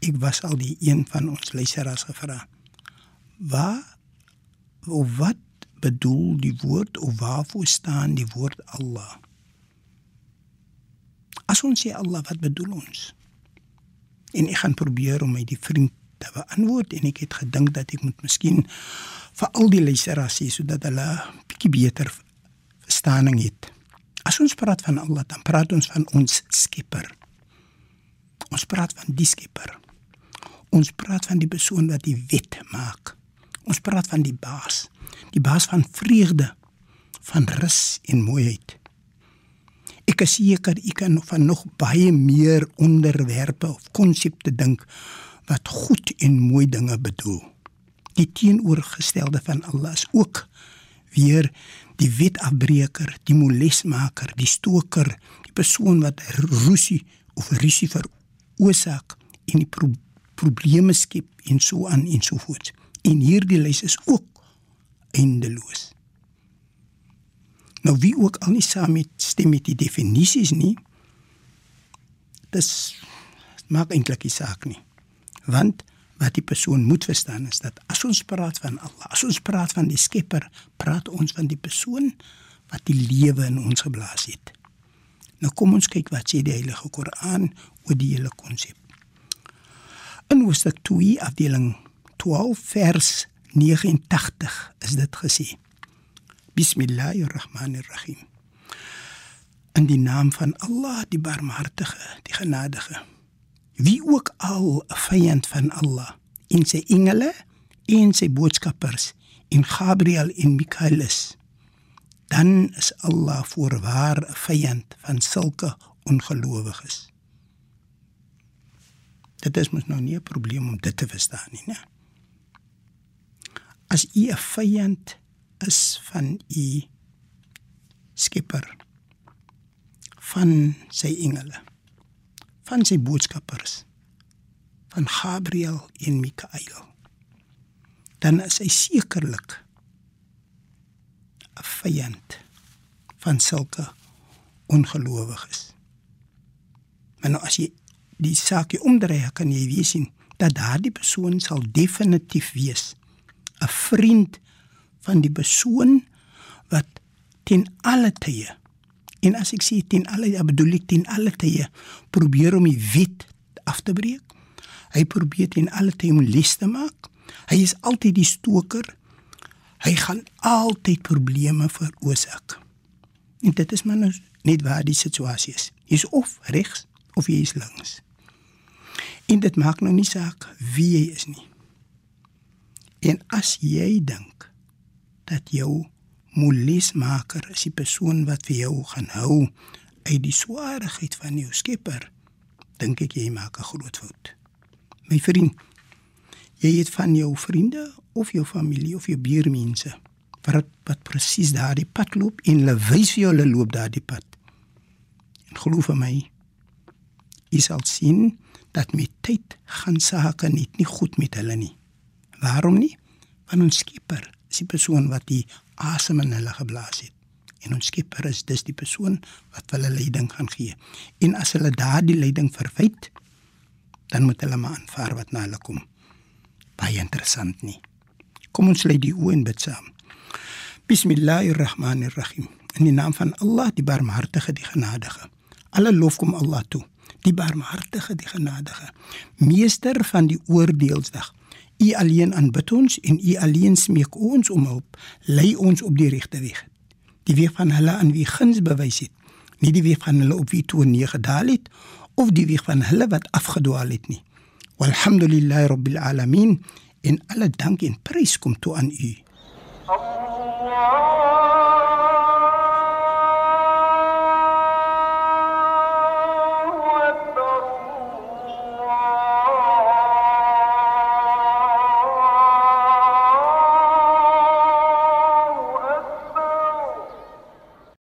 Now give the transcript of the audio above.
Ek was al die een van ons luisteraars gevra. Waar of wat bedoel die woord of waarvoor staan die woord Allah? As ons sê Allah, wat bedoel ons? En ek gaan probeer om my die vriend te beantwoord en ek het gedink dat ek moet miskien vir al die luisteraars sê sodat hulle bietjie beter verstaaning het. As ons praat van Allah, dan praat ons van ons Skepper. Ons praat van die Skepper. Ons praat van die persoon wat die wet maak. Ons praat van die baas, die baas van vreugde, van rus en mooiheid. Ek is seker ek kan van nog baie meer onderwerpe of konsepte dink wat goed en mooi dinge bedoel. Die teenoorgestelde van Allah is ook weer die wetafbreker, die molesmaker, die stoker, die persoon wat rusie of rusie veroorsaak en die pro probleme skep en so aan en so voort. En hierdie lys is ook eindeloos. Nou wie ook al nie saam met stem met die definisies nie, dis maak eintlik die saak nie want wat die persoon moet verstaan is dat as ons praat van Allah, as ons praat van die Skepper, praat ons van die persoon wat die lewe in ons geblaas het. Nou kom ons kyk wat sê die Heilige Koran oor die hele konsep. In Hoofstuk 2 afdeling 12 vers 89 is dit gesê. Bismillahirrahmanirrahim. In die naam van Allah, die Barmhartige, die Genadige wie ook al 'n vyand van Allah in sy engele en sy boodskappers in Gabriel en Mikael is dan is Allah voorwaar 'n vyand van sulke ongelowiges dit is mos nou nie 'n probleem om dit te verstaan nie né as u 'n vyand is van u skepper van sy engele van sy boodskappers van Gabriel en Mikael dan is hy sekerlik 'n vyand van sulke ongelowiges. Maar nou as jy die saak omdraai, kan jy weet sien dat daardie persoon sal definitief wees 'n vriend van die persoon wat ten alle tye En as ek sê ten alle bedoel ek ten alle tye probeer om die wet af te breek. Hy probeer ten alle tye om les te maak. Hy is altyd die stoker. Hy gaan altyd probleme veroorsaak. En dit is maar nou net waar die situasie is. Hy is of regs of hy is links. En dit maak nou nie saak wie jy is nie. En as jy dink dat jou molesmaker is die persoon wat vir jou gaan hou uit die swaarheid van jou skepper dink ek jy maak 'n groot fout my vriend jy het van jou vriende of jou familie of jou buurmense wat wat presies daardie pad loop en hulle wys vir jou hulle loop daardie pad en glo vir my jy sal sien dat met tyd gaan sake net nie goed met hulle nie waarom nie want ons skepper is die persoon wat die asem in hulle geblaas het. En ons Skepper is dis die persoon wat hulle leiding gaan gee. En as hulle daardie leiding verwyd, dan moet hulle maar aanvaar wat na hulle kom. Baie interessant nie. Kom ons lê die oë in bid saam. Bismillahirrahmanirrahim. In die naam van Allah, die Barmhartige, die Genadige. Alle lof kom Allah toe. Die Barmhartige, die Genadige. Meester van die oordeelsdag. U alleen aanbid ons en U alleen smeek ons om hulp. Lei ons op die regte weg. Die weg van hulle aan wie guns bewys het, nie die weg van hulle op wie toe nie gedaal het of die weg van hulle wat afgedwaal het nie. Walhamdulillahi rabbil alamin. In alle dank en prys kom toe aan U. Allah